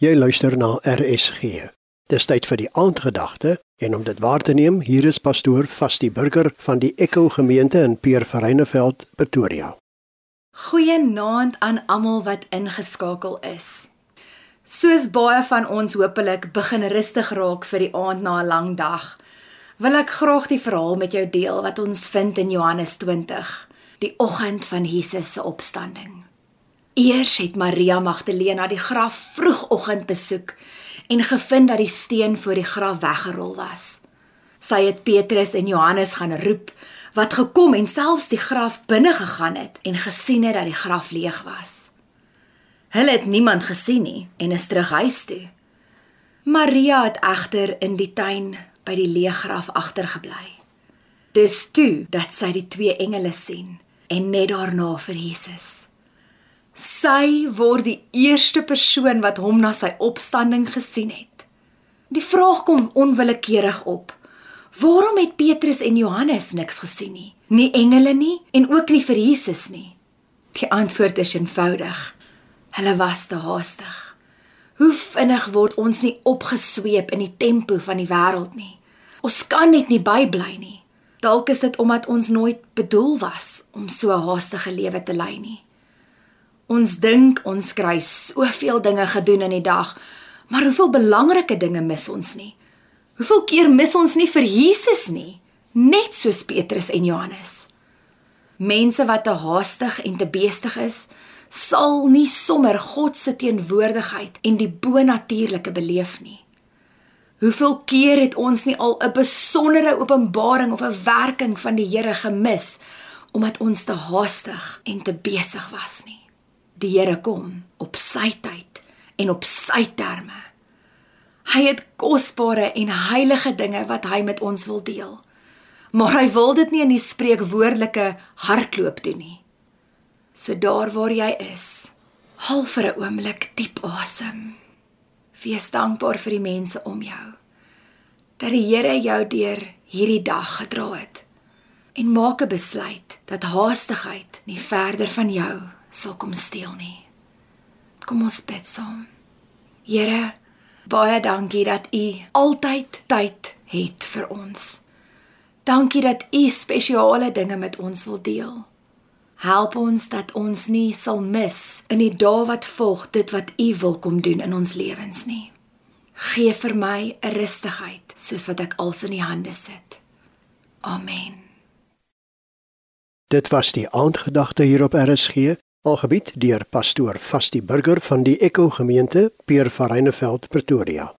Jy luister na RSG. Dis tyd vir die aandgedagte en om dit waar te neem, hier is pastoor Vastie Burger van die Echo gemeente in Peer Vereineveld, Pretoria. Goeienaand aan almal wat ingeskakel is. Soos baie van ons hopelik begin rustig raak vir die aand na 'n lang dag, wil ek graag die verhaal met jou deel wat ons vind in Johannes 20, die oggend van Jesus se opstanding. Eers het Maria Magdalena die graf vroegoggend besoek en gevind dat die steen voor die graf weggerol was. Sy het Petrus en Johannes gaan roep wat gekom en selfs die graf binne gegaan het en gesien het dat die graf leeg was. Hulle het niemand gesien nie en is terug huis toe. Maria het egter in die tuin by die leë graf agtergebly. Dis toe dat sy die twee engele sien en net daarna vir Jesus. Sy word die eerste persoon wat hom na sy opstanding gesien het. Die vraag kom onwillekeurig op. Waarom het Petrus en Johannes niks gesien nie? Nie engele nie en ook nie vir Jesus nie. Die antwoord is eenvoudig. Hulle was te haastig. Hoe vinnig word ons nie opgesweep in die tempo van die wêreld nie. Ons kan net nie bybly nie. Dalk is dit omdat ons nooit bedoel was om so haastige lewe te lei nie. Ons dink ons kry soveel dinge gedoen in die dag, maar hoeveel belangrike dinge mis ons nie? Hoeveel keer mis ons nie vir Jesus nie, net soos Petrus en Johannes? Mense wat te haastig en te beestig is, sal nie sommer God se teenwoordigheid en die bonatuurlike beleef nie. Hoeveel keer het ons nie al 'n besondere openbaring of 'n werking van die Here gemis omdat ons te haastig en te besig was nie? Die Here kom op sy tyd en op sy terme. Hy het kosbare en heilige dinge wat hy met ons wil deel. Maar hy wil dit nie in die spreekwoordelike hardloop doen nie. So daar waar jy is, haal vir 'n oomblik diep asem. Wees dankbaar vir die mense om jou. Dat die Here jou deur hierdie dag gedra het. En maak 'n besluit dat haastigheid nie verder van jou sal kom steel nie. Kom ons bid saam. Here, baie dankie dat U altyd tyd het vir ons. Dankie dat U spesiale dinge met ons wil deel. Help ons dat ons nie sal mis in die dae wat volg dit wat U wil kom doen in ons lewens nie. Gee vir my 'n rustigheid soos wat ek als in U hande sit. Amen. Dit was die aandgedagte hier op RSG Algebied deur pastoor Vastie Burger van die Echo gemeente Peer Vereineveld Pretoria.